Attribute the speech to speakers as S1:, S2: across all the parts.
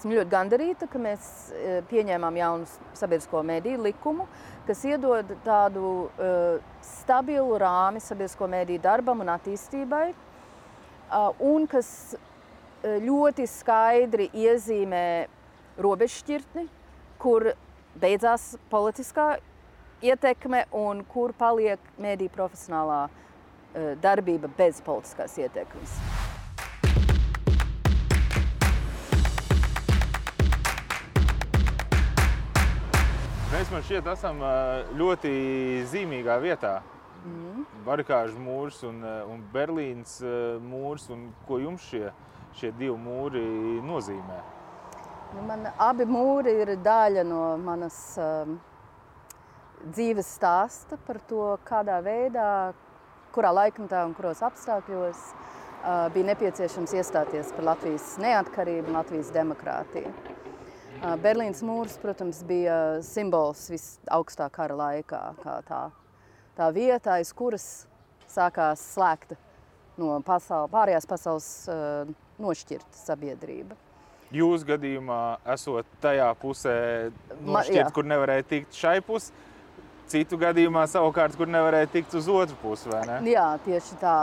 S1: Esmu ļoti gandarīta, ka mēs eh, pieņēmām jaunu sabiedrisko mediju likumu, kas iedod tādu uh, stabilu rāmi sabiedrisko mediju darbam un attīstībai, uh, un kas ļoti skaidri iezīmē robežšķirtni, kur beidzās politiskā ietekme un kur paliek mediju profesionālā darbība bez politiskās ietekmes.
S2: Mēs man šķiet esam ļoti zīmīgā vietā. Mm. Barikāžu mūrs un, un Berlīnas mūrs. Un ko jums šie, šie divi mūri nozīmē?
S1: Nu, man abi mūri ir daļa no manas um, dzīves stāsta par to, kādā veidā, kurā laikmetā un kuros apstākļos uh, bija nepieciešams iestāties par Latvijas neatkarību un Latvijas demokrātiju. Berlīnas mūrs, protams, bija simbols visaugstā kara laikā, kā tā, tā vieta, aiz kuras sākās slēgta no pasaul, pārējās pasaules uh, nošķirta sabiedrība.
S2: Jūs gadījumā esot tajā pusē, nošķirt, Ma, kur nevarēja tikt šai pusē, citu gadījumā savukārt, kur nevarēja tikt uz otru pusi, vai ne?
S1: Jā, tieši tā.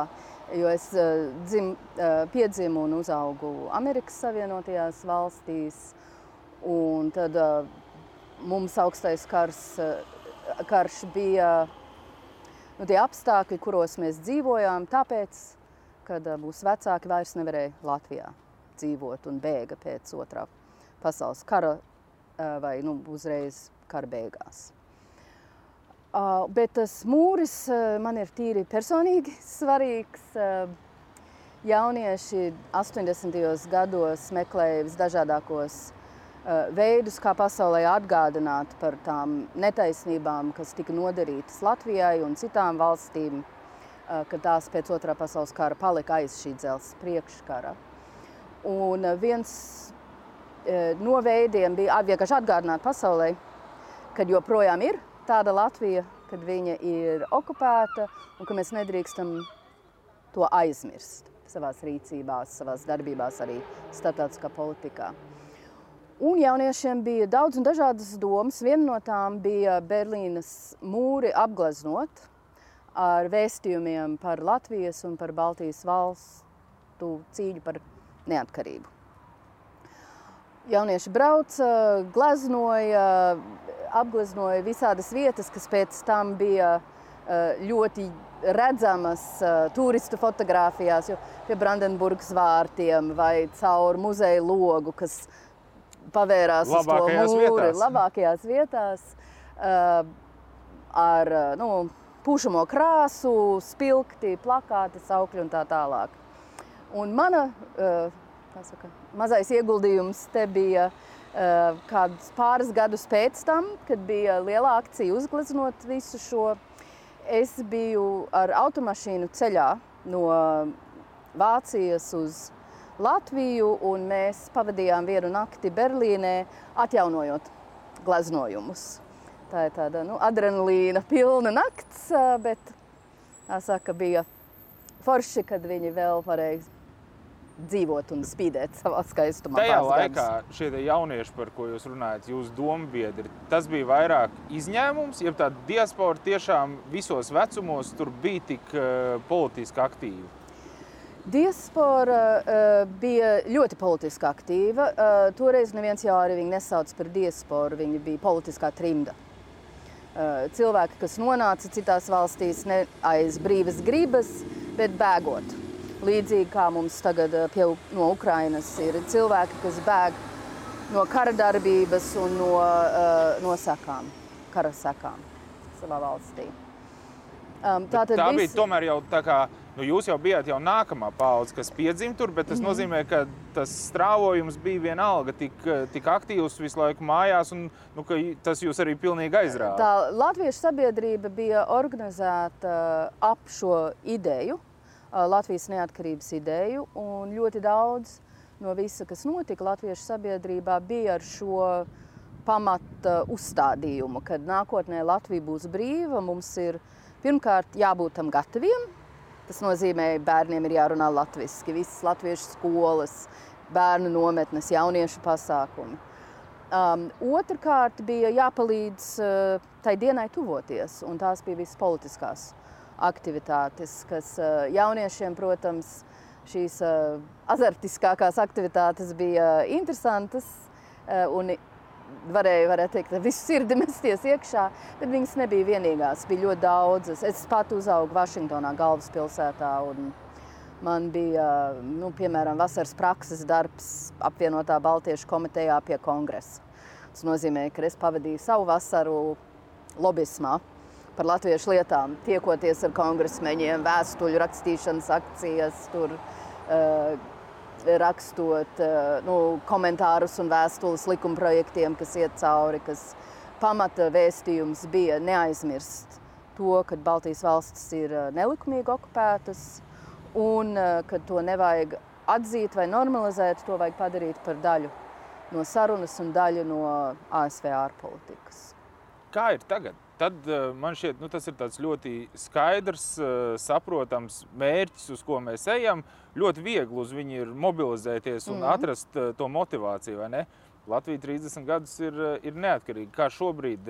S1: Jo es uh, dzim, uh, piedzimu un uzaugu Amerikas Savienotajās valstīs, Un tad uh, mums augstais kars, uh, karš bija nu, tie apstākļi, kuros mēs dzīvojām, tāpēc, kad uh, mūsu vecāki vairs nevarēja Latvijā dzīvot un bēga pēc otrā pasaules kara uh, vai nu, uzreiz kara beigās. Uh, bet tas mūris uh, man ir tīri personīgi svarīgs. Uh, jaunieši 80. gados meklēja visdažādākos veidus, kā pasaulē atgādināt par tām netaisnībām, kas tika nodarītas Latvijai un citām valstīm, eh, ka tās pēc otrā pasaules kara palika aiz šī dzelzs priekškara. Un eh, viens no veidiem bija vienkārši atgādināt pasaulē, ka joprojām ir tāda Latvija, kad viņa ir okupēta un ka mēs nedrīkstam to aizmirst savās rīcībās, savās darbībās, arī starptautiskā politikā. Un jauniešiem bija daudz un dažādas domas. Viena no tām bija Berlīnas mūri apgleznot ar vēstījumiem par Latvijas un par Baltijas valstu cīņu par neatkarību. Jaunieši brauca, gleznoja, apgleznoja visādas vietas, kas pēc tam bija eh, ļoti redzamas uh, turistu fotografijās, jo pie Brandenburgas vārtiem vai caur muzeja logu, kas pavērās
S2: labākajās
S1: uz to mūri,
S2: vietās.
S1: labākajās vietās, uh, ar uh, nu, pušamo krāsu, spilgti, plakāti, saukļi un tā tālāk. Un mana uh, saka, mazais ieguldījums te bija uh, kādus pāris gadus pēc tam, kad bija liela akcija uzgleznot visu šo. Es biju ar automašīnu ceļā no Vācijas uz Latviju, un mēs pavadījām vienu nakti Berlīnē, atjaunojot gleznojumus. Tā ir tāda nu, adrenalīna pilna nakts, bet saka, bija forši, kad viņi vēl varēja dzīvot un spīdēt savā skaistumā.
S2: Tajā laikā gadus. šie jaunieši, par ko jūs runājat, jūsu domu biedri, tas bija vairāk izņēmums, ja tā diaspora tiešām visos vecumos tur bija tik uh, politiski aktīva.
S1: Diaspora uh, bija ļoti politiski aktīva. Uh, toreiz neviens jau arī viņu nesauc par diasporu, viņa bija politiskā trimda. Uh, cilvēki, kas nonāca citās valstīs ne aiz brīvas gribas, bet bēgot. Līdzīgi kā mums tagad pie, no Ukrainas ir cilvēki, kas bēg no kara darbības un no, uh, no sakām, kara sakām savā valstī.
S2: Um, tā tā visi... bija tomēr jau tā kā nu, jūs jau bijāt jau nākamā paudze, kas piedzima tur, bet tas mm -hmm. nozīmē, ka tas strāvojums bija vienalga tik, tik aktīvs visu laiku mājās, un nu, tas jūs arī pilnīgi aizrāva.
S1: Tā Latviešu sabiedrība bija organizēta ap šo ideju, Latvijas neatkarības ideju, un ļoti daudz no visa, kas notika Latviešu sabiedrībā, bija ar šo pamata uzstādījumu, ka nākotnē Latvija būs brīva, mums ir pirmkārt jābūt tam gataviem, Tas nozīmē, ka bērniem ir jārunā latviešu, visas latviešu skolas, bērnu nometnes, jauniešu pasākumi. Um, Otrakārt bija jāpalīdz uh, tai dienai tuvoties, un tās bija visas politiskās aktivitātes, kas uh, jauniešiem, protams, šīs uh, azartiskākās aktivitātes bija interesantas uh, un varēja, varētu teikt, visu sirdi mesties iekšā, bet viņas nebija vienīgās, bija ļoti daudzas. Es pat uzaugu Vašingtonā, galvaspilsētā, un Man bija, nu, piemēram, vasaras prakses darbs apvienotā Baltiešu komitejā pie kongresa. Tas nozīmē, ka es pavadīju savu vasaru lobismā par latviešu lietām, tiekoties ar kongresmeņiem, vēstuļu rakstīšanas akcijas, tur, uh, rakstot uh, nu, komentārus un vēstules likumprojektiem, kas iet cauri, kas pamata vēstījums bija neaizmirst to, ka Baltijas valstis ir uh, nelikumīgi okupētas, un eh, ka to nevajag atzīt vai normalizēt, to vajag padarīt par daļu no sarunas un daļu no ASV ārpolitikas.
S2: Kā ir tagad? Tad eh, man šķiet, nu, tas ir ļoti skaidrs, eh, saprotams mērķis, uz ko mēs ejam. Ļoti viegli uz viņu ir mobilizēties un mm atrast to motivāciju. Latvija 30 gadus ir, ir neatkarīga. Kā šobrīd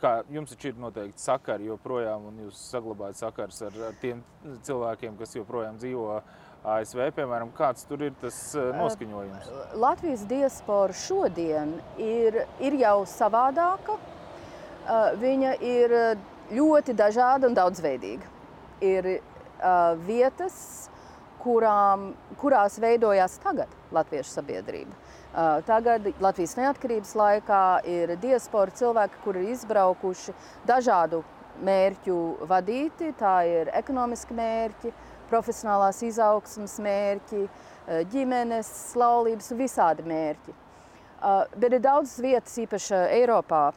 S2: kā jums taču ir noteikti sakari joprojām, un jūs saglabājat sakars ar, ar tiem cilvēkiem, kas joprojām dzīvo ASV, piemēram, kāds tur ir tas eh, noskaņojums?
S1: Latvijas diaspora šodien ir, ir jau savādāka. Viņa ir ļoti dažāda un daudzveidīga. Ir vietas, kurām, kurās veidojās tagad latviešu sabiedrība. Tagad Latvijas neatkarības laikā ir diaspora cilvēki, kuri ir izbraukuši dažādu mērķu vadīti. Tā ir ekonomiski mērķi, profesionālās izaugsmas mērķi, ģimenes, laulības, visādi mērķi. Bet ir daudz vietas, īpaši Eiropā,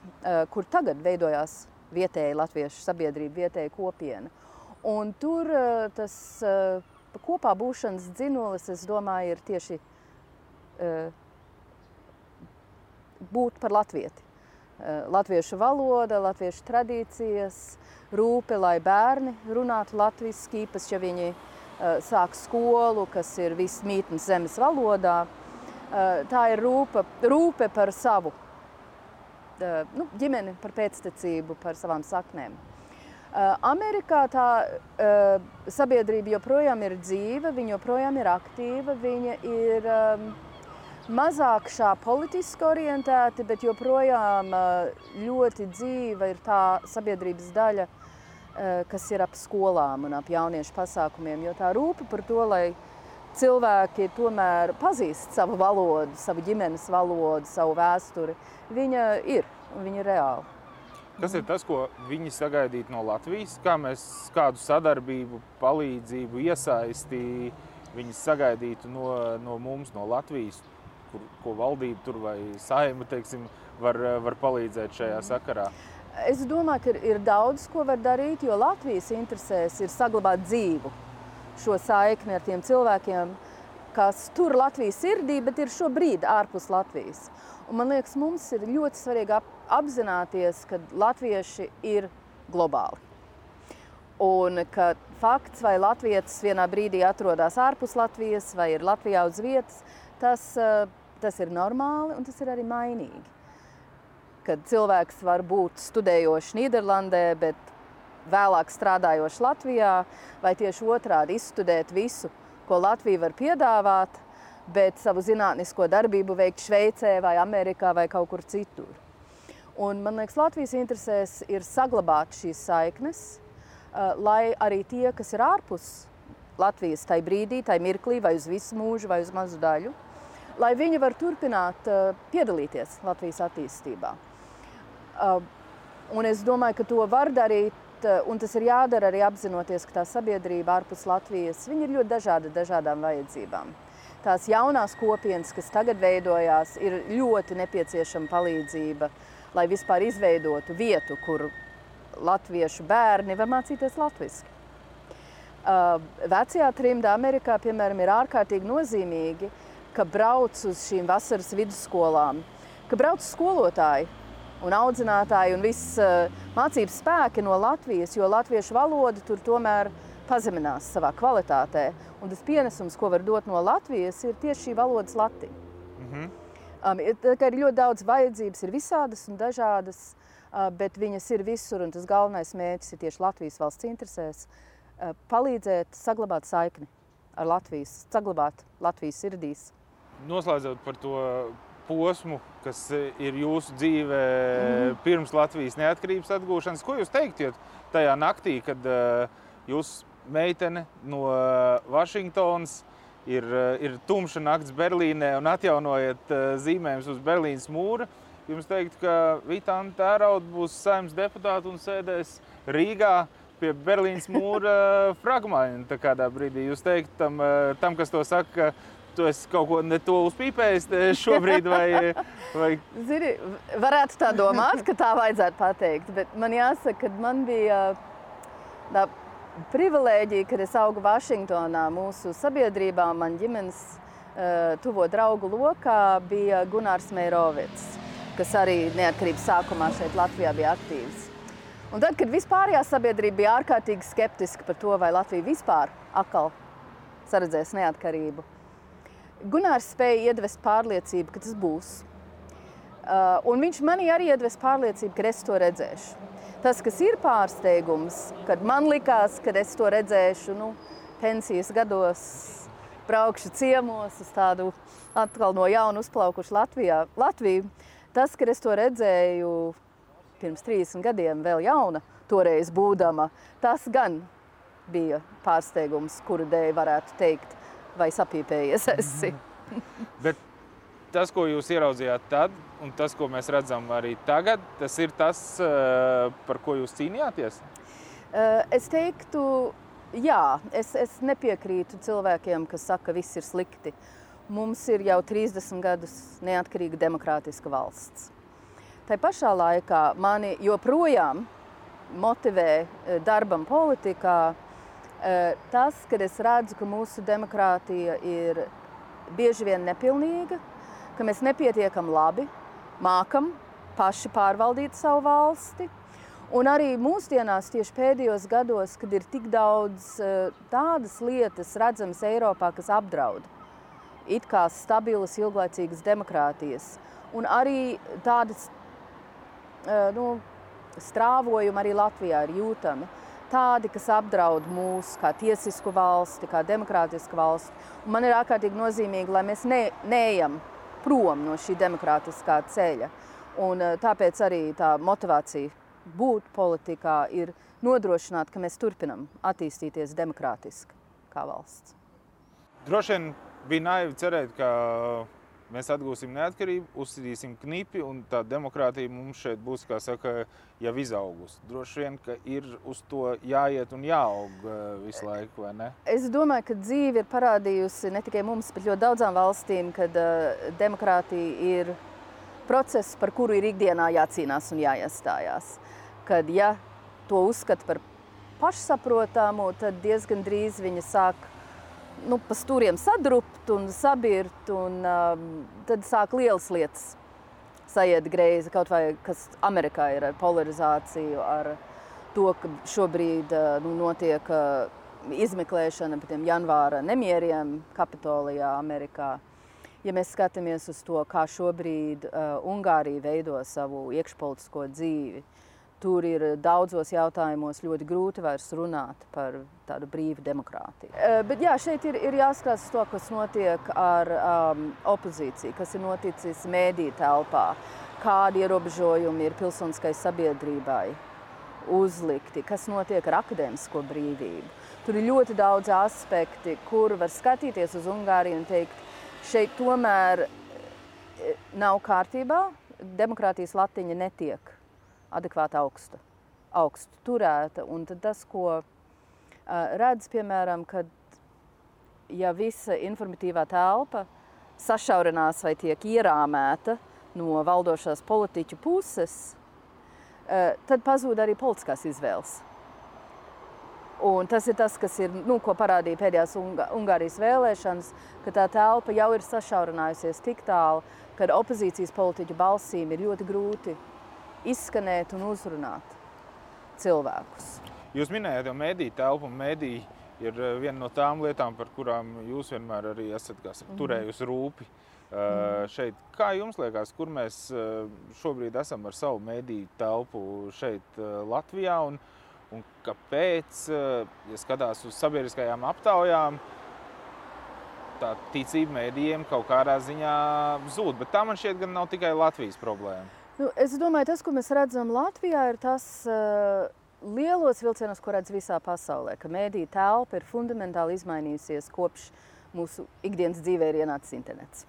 S1: kur tagad veidojās vietēja latviešu sabiedrība, vietēja kopiena. Un tur tas kopā būšanas dzinolis, es domāju, ir tieši būt par latvieti. Eh, latviešu valoda, latviešu tradīcijas, rūpe, lai bērni runātu latviešu, īpaši, ja viņi sāk skolu, kas ir viss mītnes zemes valodā. Uh, tā ir rūpe, rūpe par savu uh, nu, ģimeni, par pēctecību, par savām saknēm. Amerikā tā sabiedrība joprojām ir dzīva, viņa joprojām ir aktīva, viņa ir um, mazāk šā politiski orientēti, bet joprojām ļoti dzīva ir tā sabiedrības daļa, kas ir ap skolām un ap jauniešu pasākumiem. Jo tā rūpe par to, lai cilvēki tomēr pazīst savu valodu, savu ģimenes valodu, savu vēsturi, viņa ir, viņa ir reāla.
S2: Kas ir tas, ko viņi sagaidītu no Latvijas? Kā mēs kādu sadarbību, palīdzību, iesaisti viņi sagaidītu no, no mums, no Latvijas? kur, ko valdība tur vai saima teiksim, var, var palīdzēt šajā mhm. sakarā?
S1: Es domāju, ka ir daudz ko var darīt, jo Latvijas interesēs ir saglabāt dzīvu šo saikni ar tiem cilvēkiem, kas tur Latvijas sirdī, bet ir šobrīd ārpus Latvijas. Un man liekas, mums ir ļoti svarīgi ap, apzināties, ka latvieši ir globāli. Un ka fakts, vai latvietis vienā brīdī atrodas ārpus Latvijas vai ir Latvijā uz vietas, tas uh, Tas ir normāli un tas ir arī mainīgi. Kad cilvēks var būt studējošs Nīderlandē, bet vēlāk strādājošs Latvijā, vai tieši otrādi izstudēt visu, ko Latvija var piedāvāt, bet savu zinātnisko darbību veikt Šveicē vai Amerikā vai kaut kur citur. Un, man liekas, Latvijas interesēs ir saglabāt šīs saiknes, lai arī tie, kas ir ārpus Latvijas tajā brīdī, tajā mirklī, vai uz visu mūžu, vai uz mazu daļu, lai viņi var turpināt piedalīties Latvijas attīstībā. Un es domāju, ka to var darīt, un tas ir jādara arī apzinoties, ka tā sabiedrība ārpus Latvijas ir ļoti dažāda dažādām vajadzībām. Tās jaunās kopienas, kas tagad veidojās, ir ļoti nepieciešama palīdzība, lai vispār izveidotu vietu, kur latviešu bērni var mācīties latviešu. Uh, vecajā trimdā Amerikā, piemēram, ir ārkārtīgi nozīmīgi, ka brauc uz šīm vasaras vidusskolām, ka brauc skolotāji un audzinātāji un viss uh, mācības spēki no Latvijas, jo latviešu valoda tur tomēr pazeminās savā kvalitātē. Un tas pienesums, ko var dot no Latvijas, ir tieši šī valodas latiņa. Mm -hmm. um, ir ļoti daudz vajadzības, ir visādas un dažādas, uh, bet viņas ir visur. Un tas galvenais mērķis ir tieši Latvijas valsts interesēs uh, palīdzēt saglabāt saikni ar Latvijas, saglabāt Latvijas sirdīs.
S2: Noslēdzot par to posmu, kas ir jūsu dzīvē mm. pirms Latvijas neatkarības atgūšanas, ko jūs teiktu tajā naktī, kad uh, Jūs meitene no eh, Vašingtonas ir, eh, ir tumša nakts Berlīnē un atjaunojat eh, zīmējumus uz Berlīnas mūra. Jums teikt, ka Vitāna Tērauda būs saimnes deputāta un sēdēs Rīgā pie Berlīnas mūra fragmenta kādā brīdī. Jūs teikt tam, tam kas to saka, ka tu esi kaut ko ne to uzpīpējis šobrīd, vai, vai...
S1: Zini, varētu tā domāt, ka tā vajadzētu pateikt, bet man jāsaka, ka man bija tā privilēģija, kad es augu Vašingtonā. Mūsu sabiedrībā, man ģimenes uh, tuvo draugu lokā bija Gunārs Meirovits, kas arī neatkarības sākumā šeit Latvijā bija aktīvs. Un tad, kad vispārējā sabiedrība bija ārkārtīgi skeptiska par to, vai Latvija vispār atkal saredzēs neatkarību, Gunārs spēja iedvest pārliecību, ka tas būs. Uh, un viņš manī arī iedvest pārliecību, ka es to redzēšu. Tas, kas ir pārsteigums, kad man likās, ka es to redzēšu nu, pensijas gados, braukšu ciemos uz tādu atkal no jauna uzplaukušu Latvijā. Latviju. Tas, ka es to redzēju pirms 30 gadiem, vēl jauna, toreiz būdama, tas gan bija pārsteigums, kuru dēļ varētu teikt, vai sapīpējies esi.
S2: Bet tas, ko jūs ieraudzījāt tad, un tas, ko mēs redzam arī tagad, tas ir tas, eh, par ko jūs cīnījāties?
S1: Eh, es teiktu, jā, es, es nepiekrītu cilvēkiem, kas saka, ka viss ir slikti. Mums ir jau 30 gadus neatkarīga demokrātiska valsts. Tā pašā laikā mani joprojām motivē eh, darbam politikā tas, ka es redzu, ka mūsu demokrātija ir bieži vien nepilnīga, ka mēs nepietiekam labi mākam paši pārvaldīt savu valsti. Un arī mūsdienās, tieši pēdējos gados, kad ir tik daudz uh, tādas lietas redzamas Eiropā, kas apdraud it kā stabilas, ilglaicīgas demokrātijas, un arī tādas uh, nu, strāvojumi arī Latvijā ir jūtami. Tādi, kas apdraud mūsu kā tiesisku valsti, kā demokrātisku valsti. Un man ir ārkārtīgi nozīmīgi, lai mēs ne, neejam prom no šī demokrātiskā ceļa. Un, eh, tāpēc arī tā motivācija būt politikā ir nodrošināt, ka mēs turpinam attīstīties demokrātiski kā valsts.
S2: Droši vien bija naivi cerēt, ka mēs atgūsim neatkarību, uzsīdīsim knipi un tā demokrātija mums šeit būs, kā saka, jau izaugusi. Droši vien, ka ir uz to jāiet un jāaug eh, visu laiku, vai ne?
S1: Es domāju, ka dzīve ir parādījusi ne tikai mums, bet ļoti daudzām valstīm, kad uh, demokrātija ir process, par kuru ir ikdienā jācīnās un jāiestājās. Kad, ja to uzskata par pašsaprotamu, tad diezgan drīz viņa sāk nu, pa stūriem sadrupt un sabirt, un um, tad sāk lielas lietas sajiet greizi. Kaut vai kas Amerikā ir ar polarizāciju, ar to, ka šobrīd uh, nu, notiek uh, izmeklēšana par tiem janvāra nemieriem Kapitolijā, Amerikā. Ja mēs skatāmies uz to, kā šobrīd uh, Ungārija veido savu iekšpolitisko dzīvi, uh, Tur ir daudzos jautājumos ļoti grūti vairs runāt par tādu brīvu demokrātiju. Eh, bet jā, šeit ir, ir jāskatās to, kas notiek ar um, opozīciju, kas ir noticis mēdī telpā, kādi ierobežojumi ir pilsoniskai sabiedrībai uzlikti, kas notiek ar akadēmisko brīvību. Tur ir ļoti daudz aspekti, kur var skatīties uz Ungāriju un teikt, šeit tomēr eh, nav kārtībā, demokrātijas latiņa netiek adekvāti augsta, augstu turēta. Un tas, ko uh, redz, piemēram, kad ja visa informatīvā telpa sašaurinās vai tiek ierāmēta no valdošās politiķu puses, uh, tad pazūd arī politiskās izvēles. Un tas ir tas, kas ir, nu, ko parādīja pēdējās Ungārijas vēlēšanas, ka tā telpa jau ir sašaurinājusies tik tālu, ka opozīcijas politiķu balsīm ir ļoti grūti izskanēt un uzrunāt cilvēkus.
S2: Jūs minējāt jau mediju telpu un mediju ir viena no tām lietām, par kurām jūs vienmēr arī esat saka, mm. turējusi rūpi. Uh, šeit, kā jums liekas, kur mēs uh, šobrīd esam ar savu mediju telpu šeit, Latvijā? Un, un kāpēc, ja skatās uz sabiedriskajām aptaujām, tā ticība mēdījiem kaut kādā ziņā zūd? Bet tā man šķiet, ka nav tikai Latvijas problēma.
S1: Nu, es domāju, tas, ko mēs redzam Latvijā, ir tas uh, lielos vilcienos, ko redz visā pasaulē, ka mēdīja telpa ir fundamentāli izmainījusies kopš mūsu ikdienas dzīvē ir ienācis internets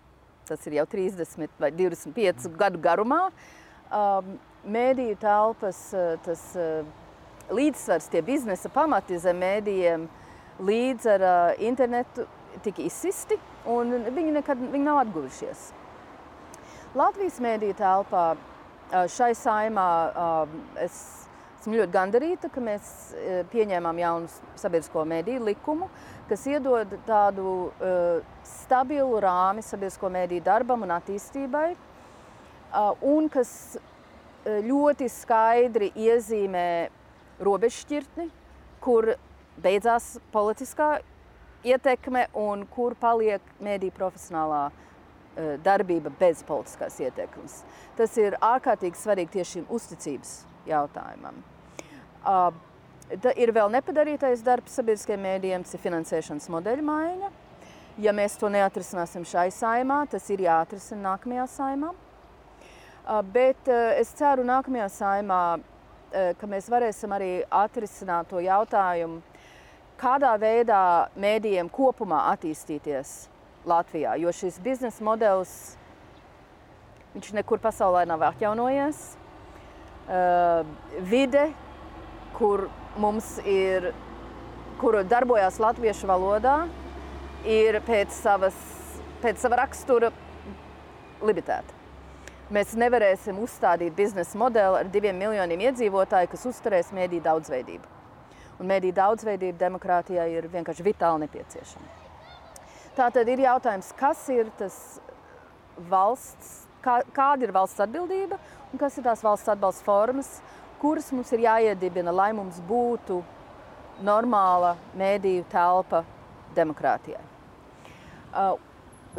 S1: tas ir jau 30 vai 25 gadu garumā. Um, mēdīju telpas, uh, tas uh, līdzsvars, tie biznesa pamati zem mēdījiem līdz ar uh, internetu tika izsisti, un viņi nekad viņi nav atguvušies. Latvijas mēdīju telpā šai saimā es esmu ļoti gandarīta, ka mēs pieņēmām jaunu sabiedrisko mediju likumu, kas iedod tādu stabilu rāmi sabiedrisko mēdīju darbam un attīstībai, un kas ļoti skaidri iezīmē robežšķirtni, kur beidzās politiskā ietekme un kur paliek mēdīja profesionālā darbība bez politiskās ietekmes. Tas ir ārkārtīgi svarīgi tieši šim uzticības jautājumam. Uh, ir vēl nepadarītais darbs sabiedriskajiem mēdījiem, tas ir finansēšanas modeļa maiņa. Ja mēs to neatrisināsim šai saimā, tas ir jāatrisina nākamajā saimā. Bet es ceru nākamajā saimā, ka mēs varēsim arī atrisināt to jautājumu, kādā veidā mēdījiem kopumā attīstīties Latvijā. Jo šis biznesa modelis, viņš nekur pasaulē nav atjaunojies. Vide, kur mums ir, kuru darbojas latviešu valodā, ir pēc, savas, pēc sava rakstura limitēta. Mēs nevarēsim uzstādīt biznesa modeli ar diviem miljoniem iedzīvotāju, kas uzturēs mēdīju daudzveidību. Un mēdīju daudzveidība demokrātijā ir vienkārši vitāli nepieciešama. Tā tad ir jautājums, kas ir tas valsts, kā, kāda ir valsts atbildība un kas ir tās valsts atbalsta formas, kuras mums ir jāiedibina, lai mums būtu normāla mēdīju telpa demokrātijai. Uh,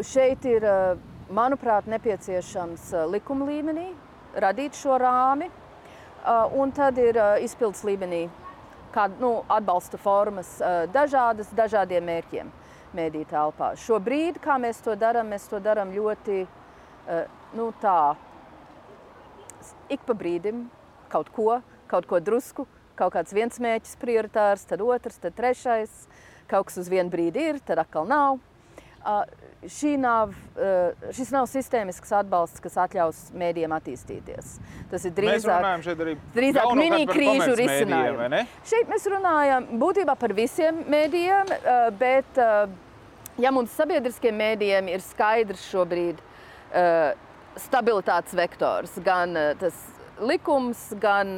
S1: šeit ir, uh, manuprāt, nepieciešams uh, likuma līmenī radīt šo rāmi, uh, un tad ir uh, izpildes līmenī kāda nu, atbalsta formas uh, dažādas, dažādiem mērķiem mēdīju telpā. Šobrīd, kā mēs to darām, mēs to darām ļoti uh, nu, tā, ik pa brīdim kaut ko, kaut ko drusku, kaut kāds viens mēķis prioritārs, tad otrs, tad trešais. Kaut kas uz vienu brīdi ir, tad atkal nav. Uh, nav, uh, šis nav sistēmisks atbalsts, kas atļaus mēdījiem attīstīties. Tas ir drīzāk, drīzāk mini-krīžu risinājums. Šeit mēs runājam būtībā par visiem mēdījiem, uh, bet uh, ja mums sabiedriskiem mēdījiem ir skaidrs šobrīd stabilitātes vektors, gan tas likums, gan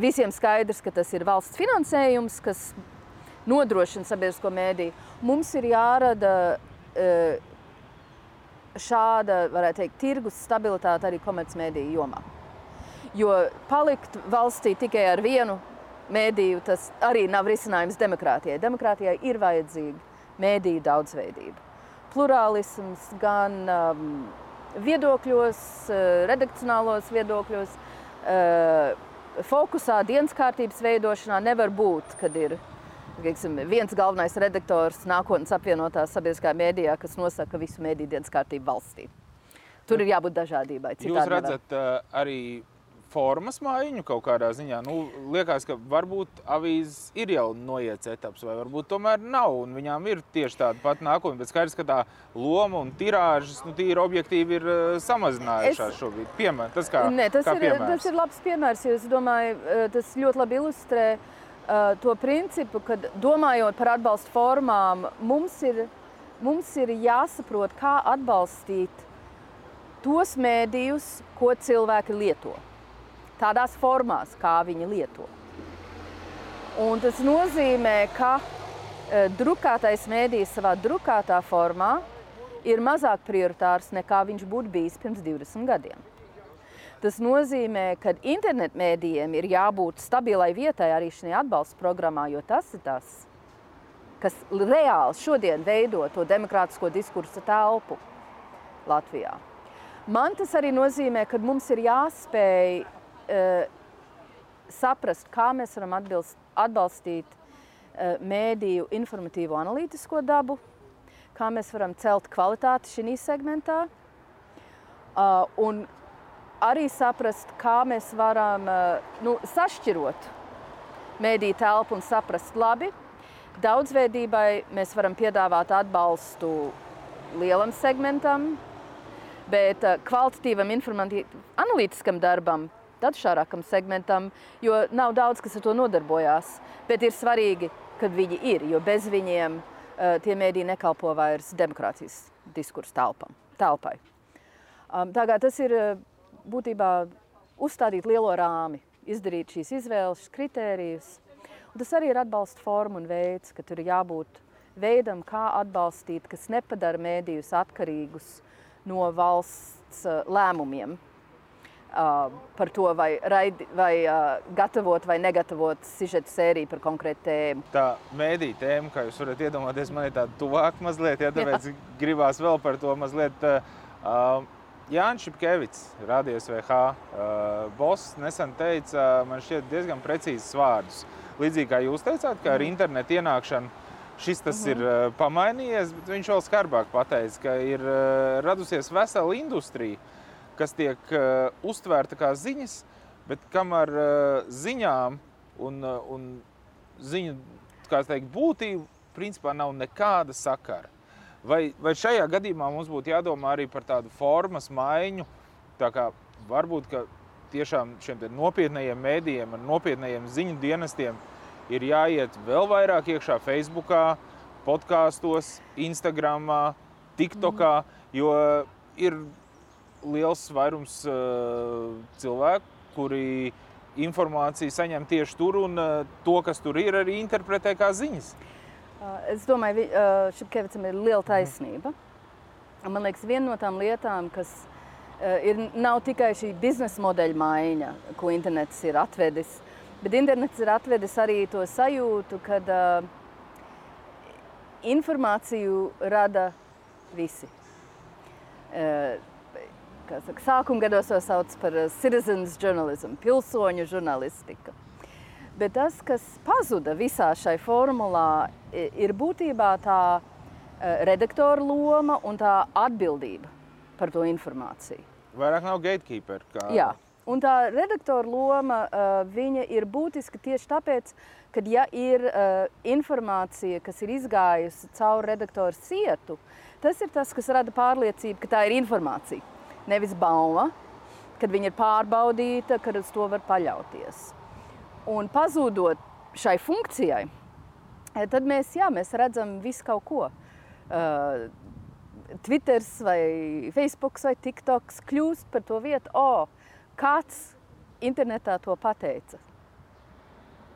S1: visiem skaidrs, ka tas ir valsts finansējums, kas nodrošina sabiedrisko mēdīju. Mums ir jārada šāda, varētu teikt, tirgus stabilitāte arī komercmediju jomā. Jo palikt valstī tikai ar vienu mēdīju, tas arī nav risinājums demokrātijai. Demokrātijai ir vajadzīga mēdīju daudzveidība. Plurālisms gan um, viedokļos, eh, redakcionālos viedokļos, eh, fokusā dienas kārtības veidošanā nevar būt, kad ir teiksim, viens galvenais redaktors nākotnes apvienotā sabiedriskā mēdījā, kas nosaka visu mēdīju dienas kārtību valstī. Tur ir jābūt dažādībai.
S2: Jūs redzat nevar. Eh, arī formas maiņu kaut kādā ziņā. Nu, liekas, ka varbūt avīzes ir jau noiets etaps, vai varbūt tomēr nav. Viņām ir tieši tāda pati nākotne. Bet skaidrs, ka tā loma un tirāžas nu, tīri objektīvi ir uh, samazinājušās es... šobrīd. Piemēr, tas, kā,
S1: ne, tas,
S2: kā
S1: ir, piemērs. tas ir labs piemērs, jo es domāju, uh, tas ļoti labi ilustrē uh, to principu, ka domājot par atbalstu formām, mums ir, mums ir jāsaprot, kā atbalstīt tos mēdījus, ko cilvēki lieto tādās formās, kā viņi lieto. Un tas nozīmē, ka e, drukātais mēdījis savā drukātā formā ir mazāk prioritārs nekā viņš būtu bijis pirms 20 gadiem. Tas nozīmē, ka internetmēdījiem ir jābūt stabilai vietai arī šajā atbalsta programmā, jo tas ir tas, kas reāli šodien veido to demokrātisko diskursu telpu Latvijā. Man tas arī nozīmē, ka mums ir jāspēj uh, saprast, kā mēs varam atbilst, atbalstīt uh, mēdīju informatīvo analītisko dabu, kā mēs varam celt kvalitāti šī segmentā. Uh, un arī saprast, kā mēs varam uh, nu, sašķirot mēdīju telpu un saprast, labi, daudzveidībai mēs varam piedāvāt atbalstu lielam segmentam, bet uh, kvalitatīvam, analītiskam darbam, dažādākam segmentam, jo nav daudz, kas ar to nodarbojās. Bet ir svarīgi, kad viņi ir, jo bez viņiem uh, tie mēdī nekalpo vairs demokrātijas diskursu telpam, telpai. Tagad tas ir būtībā uzstādīt lielo rāmi, izdarīt šīs izvēles, šīs kritērijus. Un tas arī ir atbalsta forma un veids, ka tur ir jābūt veidam, kā atbalstīt, kas nepadara mēdījus atkarīgus no valsts lēmumiem. Uh, par to, vai, raidi, vai uh, gatavot vai negatavot sižeta sēriju par konkrētu tēmu.
S2: Tā mēdīņa tēma, kā jūs varat iedomāties, man ir tāda tuvāk mazliet, ja tāpēc Jā. gribās vēl par to mazliet. Uh, Jānis Šepkevits, Radies VH, uh, boss nesen teica, man šķiet diezgan precīzus vārdus. Līdzīgi kā jūs teicāt, ka ar mm. internetu ienākšanu šis tas mm -hmm. ir uh, pamainījies, bet viņš vēl skarbāk pateica, ka ir uh, radusies vesela industrija, kas tiek uh, uztvērta kā ziņas, bet kam ar uh, ziņām un, uh, un ziņu teikt, būtību principā nav nekāda sakara. Vai, vai šajā gadījumā mums būtu jādomā arī par tādu formas maiņu? Tā kā varbūt tiešām šiem nopietniem mēdījiem, nopietniem ziņu dienestiem ir jāiet vēl vairāk iekšā Facebook, podkāstos, Instagram, TikTokā, mm. jo ir liels vairums uh, cilvēku, kuri informāciju saņem tieši tur, un uh, to, kas tur ir, arī interpretē kā ziņas.
S1: Es domāju, ka Šepkevicam ir liela taisnība. Man liekas, viena no tām lietām, kas ir, nav tikai šī biznesa modeļa maiņa, ko internets ir atvedis, bet internets ir atvedis arī to sajūtu, ka uh, informāciju rada visi. Uh, saka, sākuma gados to sauc par citizens journalism, pilsoņu žurnālistika. Bet tas, kas pazuda visā šai formulā, ir būtībā tā e, redaktora loma un tā atbildība par to informāciju.
S2: Vairāk nav gatekeeper. Kā...
S1: Jā. Un tā redaktora loma uh, ir būtiska tieši tāpēc, ka, ja ir uh, informācija, kas ir izgājusi cauri redaktora sietu, tas ir tas, kas rada pārliecību, ka tā ir informācija. Nevis bauma, kad viņa ir pārbaudīta, kad uz to var paļauties. Un pazūdot šai funkcijai, eh, tad mēs, jā, mēs redzam visu kaut ko. Uh, Twitter, vai Facebook, vai TikToks kļūst par to vietu, oh, kāds internetā to pateica.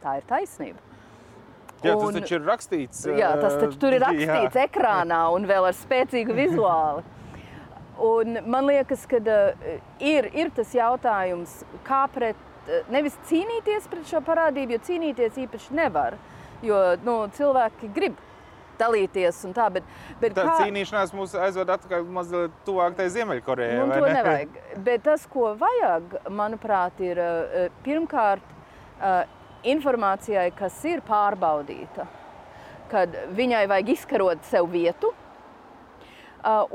S1: Tā ir taisnība.
S2: Jā, tas un, taču ir rakstīts.
S1: Jā, tas taču tur ir rakstīts jā. ekrānā un vēl ar spēcīgu vizuāli. Un man liekas, ka uh, ir, ir tas jautājums, kā pret nevis cīnīties pret šo parādību, jo cīnīties īpaši nevar. Jo nu, cilvēki grib dalīties un tā, bet, bet
S2: tā kā... cīnīšanās mūs aizved atpakaļ mazliet tuvāk tai Ziemeļkorejai.
S1: Nu, to ne? nevajag. Bet tas, ko vajag, manuprāt, ir eh, pirmkārt eh, informācijai, kas ir pārbaudīta, kad viņai vajag izkarot sev vietu,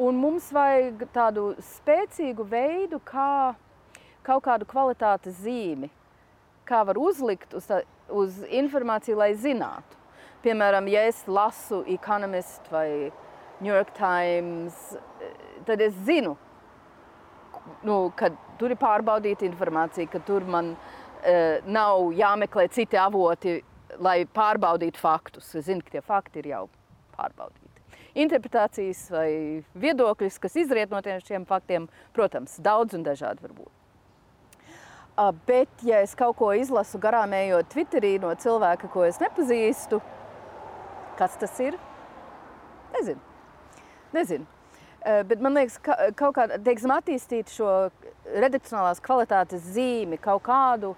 S1: un mums vajag tādu spēcīgu veidu, kā kaut kādu kvalitātes zīmi, kā var uzlikt uz, tā, uz informāciju, lai zinātu. Piemēram, ja es lasu Economist vai New York Times, tad es zinu, nu, ka tur ir pārbaudīta informācija, ka tur man uh, nav jāmeklē citi avoti, lai pārbaudītu faktus. Es zinu, ka tie fakti ir jau pārbaudīti. Interpretācijas vai viedokļus, kas izriet no šiem faktiem, protams, daudz un dažādi var būt. Bet, ja es kaut ko izlasu garām ejot Twitterī no cilvēka, ko es nepazīstu, kas tas ir? Nezinu. Nezinu. Bet man liekas, ka kaut kāda, teiksim, attīstīt šo redakcionālās kvalitātes zīmi, kaut kādu,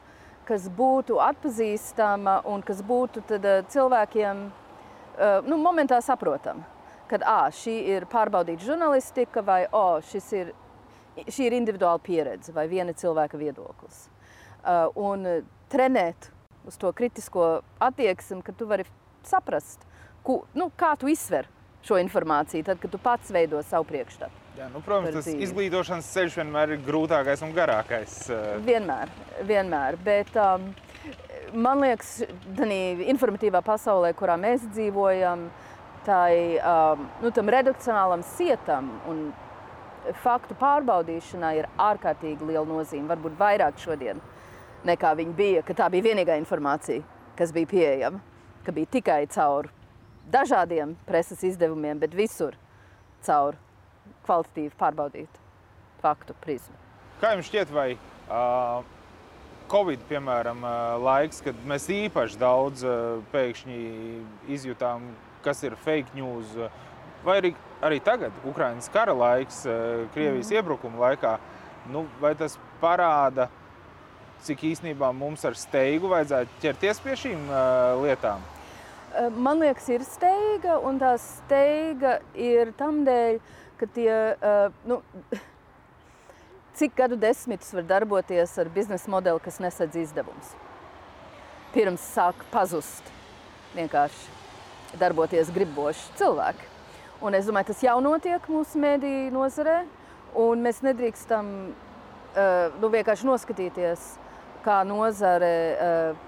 S1: kas būtu atpazīstama un kas būtu tad cilvēkiem nu, momentā saprotam, ka à, šī ir pārbaudīta žurnālistika vai oh, ir, šī ir individuāla pieredze vai viena cilvēka viedoklis. Uh, un trenēt uz to kritisko attieksmi, ka tu vari saprast, ku, nu, kā tu izsver šo informāciju, tad, kad tu pats veido savu priekšstatu.
S2: Jā, nu, protams, tas dzīvi. izglītošanas ceļš vienmēr ir grūtākais un garākais.
S1: Vienmēr, vienmēr. Bet, um, man liekas, tādā informatīvā pasaulē, kurā mēs dzīvojam, tai, um, nu, tam redakcionālam sietam un faktu pārbaudīšanai ir ārkārtīgi liela nozīme. Varbūt vairāk šodien nekā viņa bija, ka tā bija vienīgā informācija, kas bija pieejama, ka bija tikai caur dažādiem preses izdevumiem, bet visur caur kvalitatīvi pārbaudītu faktu prizmu.
S2: Kā jums šķiet, vai uh, Covid, piemēram, uh, laiks, kad mēs īpaši daudz uh, pēkšņi izjutām, kas ir fake news, vai arī, arī tagad, Ukraiņas kara laiks, uh, Krievijas mm. iebrukuma laikā, nu, vai tas parāda, cik īstenībā mums ar steigu vajadzētu ķerties pie šīm uh, lietām?
S1: Man liekas, ir steiga, un tā steiga ir tam dēļ, ka tie, uh, nu, cik gadu desmitus var darboties ar biznesa modeli, kas nesadz izdevumus. Pirms sāk pazust vienkārši darboties griboši cilvēki. Un es domāju, tas jau notiek mūsu mēdīju nozarē, un mēs nedrīkstam uh, nu, vienkārši noskatīties, kā nozare uh,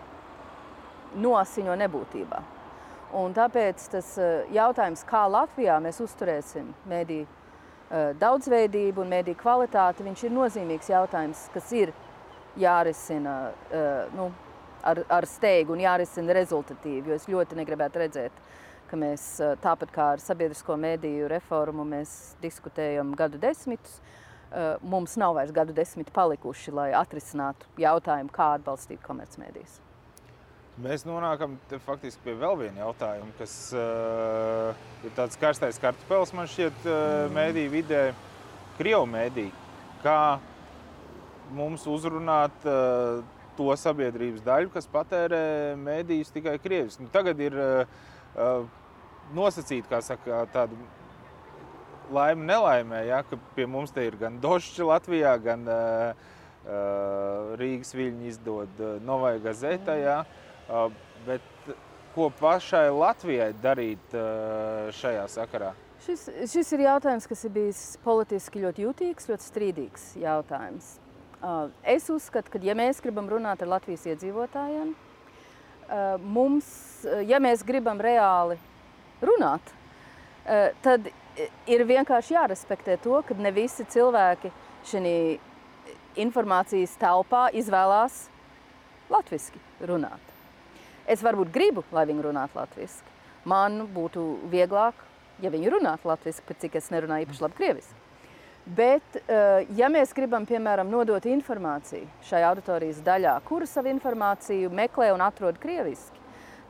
S1: nosiņo nebūtībā. Un tāpēc tas jautājums, kā Latvijā mēs uzturēsim mēdīju Eh, daudzveidību un mediju kvalitāti, viņš ir nozīmīgs jautājums, kas ir jārisina nu, ar, ar steigu un jārisina rezultatīvi. Jo es ļoti negribētu redzēt, ka mēs tāpat kā ar sabiedrisko mediju reformu mēs diskutējam gadu desmitus. Mums nav vairs gadu desmiti palikuši, lai atrisinātu jautājumu, kā atbalstīt komercmedijas.
S2: Mēs nonākam faktiski pie vēl viena jautājuma, kas uh, ir tāds karstais kartupēlis, man šķiet, uh, mēdīju vidē, Krievu mēdī. Kā mums uzrunāt uh, to sabiedrības daļu, kas patērē mēdījus tikai krieviski? Nu, tagad ir uh, nosacīta, kā saka, tāda laime nelaimē, ja, ka pie mums te ir gan Došķi Latvijā, gan uh, Rīgas viļņi izdod Novai Gazetā. Ja. Mm. Bet ko pašai Latvijai darīt šajā sakarā?
S1: Šis, šis ir jautājums, kas ir bijis politiski ļoti jutīgs, ļoti strīdīgs jautājums. Es uzskatu, ka, ja mēs gribam runāt ar Latvijas iedzīvotājiem, mums, ja mēs gribam reāli runāt, tad ir vienkārši jārespektē to, ka ne visi cilvēki šajā informācijas telpā izvēlās latviešu runāt. Es varbūt gribu, lai viņi runātu latviešu. Man būtu vieglāk, ja viņi runātu latviešu, pat cik es nerunāju īpaši labi krieviski. Bet, eh, ja mēs gribam, piemēram, nodot informāciju šai auditorijas daļā, kura savu informāciju meklē un atrod krieviski,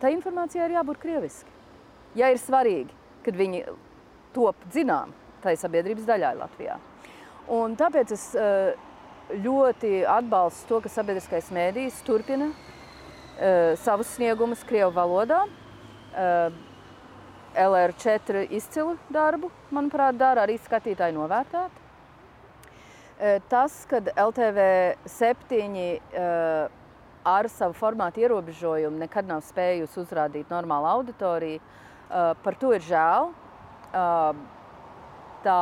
S1: tā informācija ir jābūt krieviski. Ja ir svarīgi, kad viņi top zinām tai sabiedrības daļai Latvijā. Un tāpēc es eh, ļoti atbalstu to, ka sabiedriskais mēdījis turpina uh, savus sniegumus Krievu valodā. Uh, LR4 izcilu darbu, manuprāt, dara arī skatītāji novērtēt. Uh, tas, kad LTV 7 uh, ar savu formātu ierobežojumu nekad nav spējusi uzrādīt normālu auditoriju, uh, par to ir žēl. Tā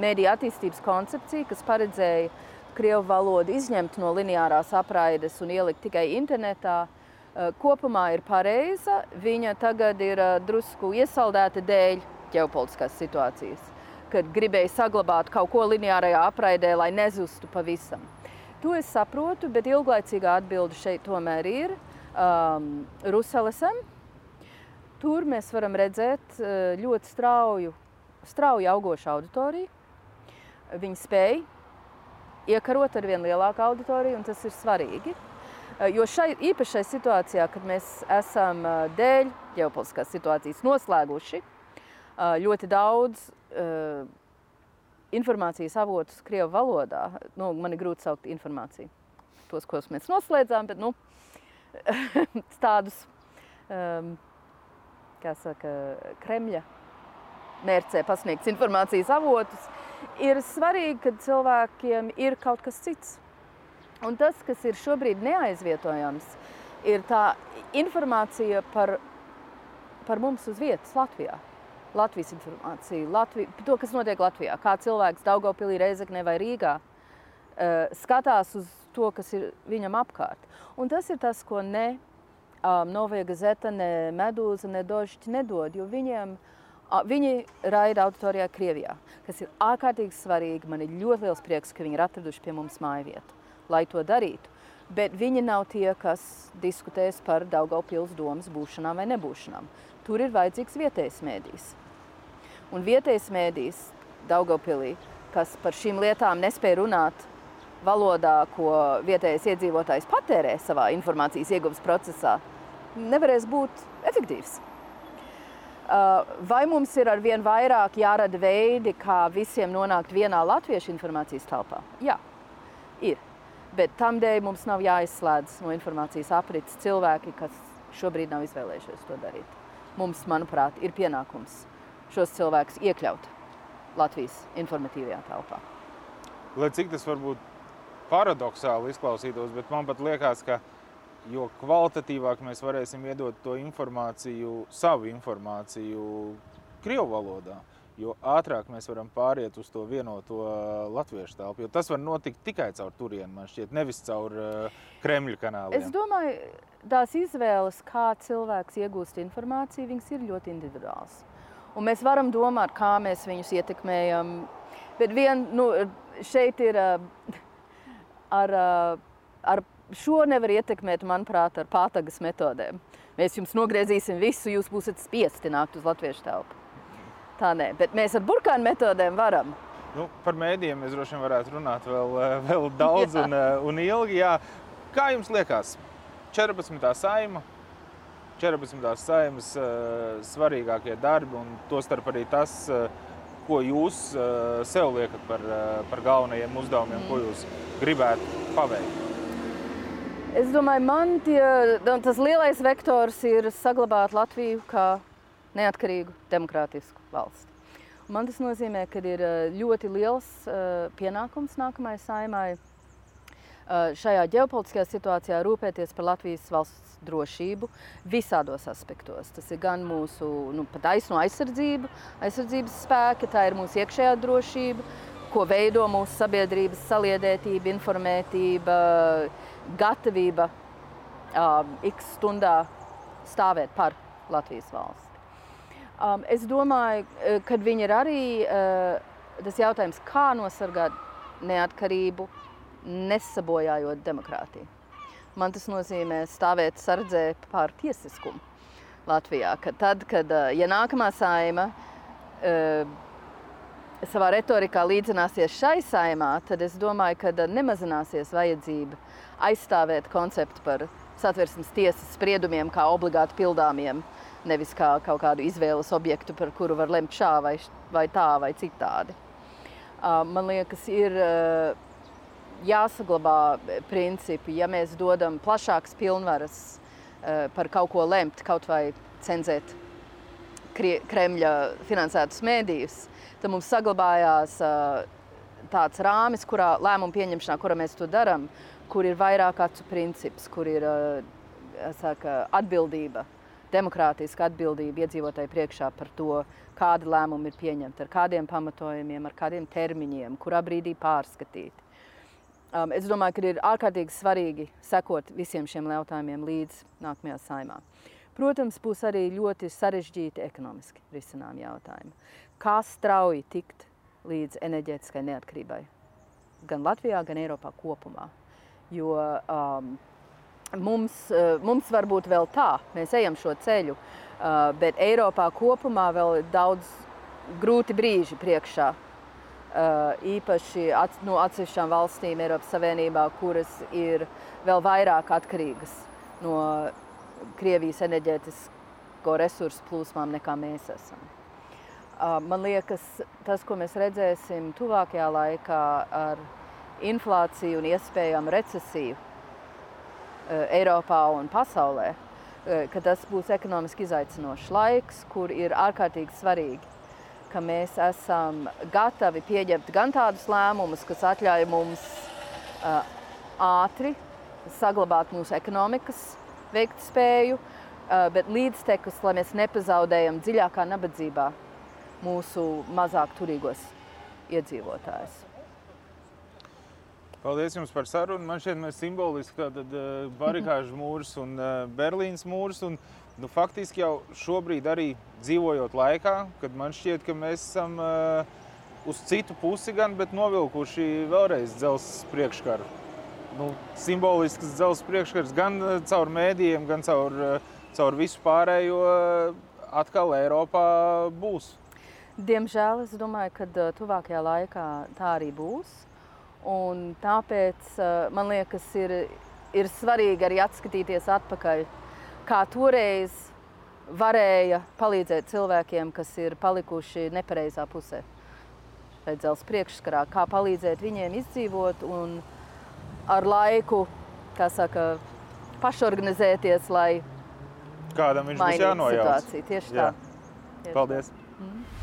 S1: mēdīja attīstības koncepcija, kas paredzēja krievu valodu izņemt no lineārās apraides un ielikt tikai internetā, eh, kopumā ir pareiza. Viņa tagad ir eh, drusku iesaldēta dēļ ģeopolitiskās situācijas, kad gribēja saglabāt kaut ko lineārajā apraidē, lai nezustu pavisam. To es saprotu, bet ilglaicīgā atbilde šeit tomēr ir um, Ruselesam. Tur mēs varam redzēt eh, ļoti strauju, strauju augošu auditoriju. Viņi spēja iekarot ar vien lielāku auditoriju, un tas ir svarīgi. Eh, jo šai īpašai situācijā, kad mēs esam eh, dēļ ģeopolitiskās situācijas noslēguši ļoti daudz informācijas avotus Krievu valodā, nu, man ir grūti saukt informāciju. Tos, ko mēs noslēdzām, bet nu, tādus um, saka, Kremļa mērķē pasniegts informācijas avotus, ir svarīgi, ka cilvēkiem ir kaut kas cits. Un tas, kas ir šobrīd neaizvietojams, ir tā informācija par, par mums uz vietas Latvijā. Latvijas informācija, Latvi, to, kas notiek Latvijā, kā cilvēks Daugopilī, Reizeknē vai Rīgā uh, skatās uz to, kas ir viņam apkārt. Un tas ir tas, ko ne um, Novaja Gazeta, ne Medūza, ne Dožķi nedod, jo viņiem Viņi raida auditorijā Krievijā, kas ir ārkārtīgi svarīgi. Man ir ļoti liels prieks, ka viņi ir atraduši pie mums māju vietu, lai to darītu. Bet viņi nav tie, kas diskutēs par Daugaupils domas būšanām vai nebūšanām. Tur ir vajadzīgs vietējais mēdījis. Un vietējais mēdījis Daugaupilī, kas par šīm lietām nespēja runāt valodā, ko vietējais iedzīvotājs patērē savā informācijas ieguvas procesā, nevarēs būt efektīvs. Uh, vai mums ir ar vien vairāk jārada veidi, kā visiem nonākt vienā latviešu informācijas telpā? Jā, ir. Bet tam dēļ mums nav jāizslēdz no informācijas aprits cilvēki, kas šobrīd nav izvēlējušies to darīt. Mums, manuprāt, ir pienākums šos cilvēkus iekļaut Latvijas informatīvajā telpā.
S2: Lai cik tas varbūt paradoxāli izklausītos, bet man pat liekas, ka jo kvalitatīvāk mēs varēsim iedot to informāciju, savu informāciju Krievu valodā, jo ātrāk mēs varam pāriet uz to vienoto latviešu telpu. Tas var notikt tikai caur turieni, man šķiet, nevis caur uh, Kremļa kanāliem.
S1: Es domāju, tās izvēles, kā cilvēks iegūst informāciju, viņas ir ļoti individuāls. Un mēs varam domāt, kā mēs viņus ietekmējam. Bet vien, nu, šeit ir uh, ar, uh, ar šo nevar ietekmēt, manuprāt, ar pātagas metodēm. Mēs jums nogriezīsim visu, jūs būsiet spiesti nākt uz latviešu telpu. Tā nē, bet mēs ar burkānu metodēm varam.
S2: Nu, par mēdījiem mēs droši vien varētu runāt vēl, eh, vēl daudz un, eh, un ilgi. Jā. Kā jums liekas, 14. saima, 14. saimas uh, svarīgākie darbi un tostarp arī tas, uh, ko jūs uh, sev liekat par, par galvenajiem uzdevumiem, mm. ko jūs gribētu paveikt?
S1: Es domāju, man tie, tas lielais vektors ir saglabāt Latviju kā neatkarīgu demokrātisku valsti. Man tas nozīmē, ka ir eh, ļoti liels pienākums nākamajai saimai šajā ģeopolitiskajā situācijā rūpēties par Latvijas valsts drošību visādos aspektos. Tas ir gan mūsu nu, taisno aizsardzību, aizsardzības spēki, tā ir mūsu iekšējā drošība, ko veido mūsu sabiedrības saliedētība, informētība, gatavība um, x stundā stāvēt par Latvijas valsti. Um, es domāju, uh, ka viņi ir arī uh, tas jautājums, kā nosargāt neatkarību, nesabojājot demokrātiju. Man tas nozīmē stāvēt sardzē par tiesiskumu Latvijā. Ka tad, kad uh, ja nākamā saima uh, savā retorikā līdzināsies šai saimā, tad es domāju, ka nemazināsies vajadzība aizstāvēt konceptu par satversmes tiesas spriedumiem kā obligāti pildāmiem, nevis kā kaut kādu izvēles objektu, par kuru var lemt šā vai, vai tā vai citādi. Man liekas, ir jāsaglabā principi, ja mēs dodam plašākas pilnvaras par kaut ko lemt, kaut vai cenzēt Kremļa finansētus mēdījus, tad mums saglabājās tāds rāmis, kurā lēmumu pieņemšanā, kurā mēs to darām, kur ir vairāk acu princips, kur ir saka, atbildība, demokrātiska atbildība iedzīvotāju priekšā par to, kāda lēmuma ir pieņemta, ar kādiem pamatojumiem, ar kādiem termiņiem, kurā brīdī pārskatīt. Um, es domāju, ka ir ārkārtīgi svarīgi sekot visiem šiem jautājumiem līdz nākamajā saimā. Protams, būs arī ļoti sarežģīti ekonomiski risinām jautājumi. Kā strauji tikt līdz enerģētiskai neatkarībai gan Latvijā, gan Eiropā kopumā. Jo um, mums, uh, mums varbūt vēl tā, mēs ejam šo ceļu, uh, bet Eiropā kopumā vēl ir daudz grūti brīži priekšā. Uh, īpaši at, no atsevišķām valstīm Eiropas Savienībā, kuras ir vēl vairāk atkarīgas no Krievijas enerģētisko resursu plūsmām nekā mēs esam. Uh, man liekas, tas, ko mēs redzēsim tuvākajā laikā ar inflāciju un iespējamu recesiju uh, Eiropā un pasaulē, ka tas būs ekonomiski izaicinošs laiks, kur ir ārkārtīgi svarīgi, ka mēs esam gatavi pieņemt gan tādus lēmumus, kas atļauj mums uh, ātri saglabāt mūsu ekonomikas veikt spēju, uh, bet līdztekus, lai mēs nepazaudējam dziļākā nabadzībā mūsu mazāk turīgos iedzīvotājus.
S2: Paldies jums par sarunu. Man šķiet, mēs simboliski tātad barikāžu mūrs un Berlīnas mūrs. Un, nu, faktiski jau šobrīd arī dzīvojot laikā, kad man šķiet, ka mēs esam uh, uz citu pusi gan, bet novilkuši vēlreiz dzelzs priekškaru. Nu, simbolisks dzelzs priekškars gan caur mēdījiem, gan caur, caur visu pārējo atkal Eiropā būs.
S1: Diemžēl es domāju, ka tuvākajā laikā tā arī būs. Un tāpēc man liekas, ir, ir svarīgi arī atskatīties atpakaļ, kā toreiz varēja palīdzēt cilvēkiem, kas ir palikuši nepareizā pusē. Redzēls priekšskarā, kā palīdzēt viņiem izdzīvot un ar laiku, kā saka, pašorganizēties, lai
S2: Kādam viņš būs jānojauc.
S1: Situāciju. Tieši Jā. tā.
S2: Tieši Paldies! Tā. Mm.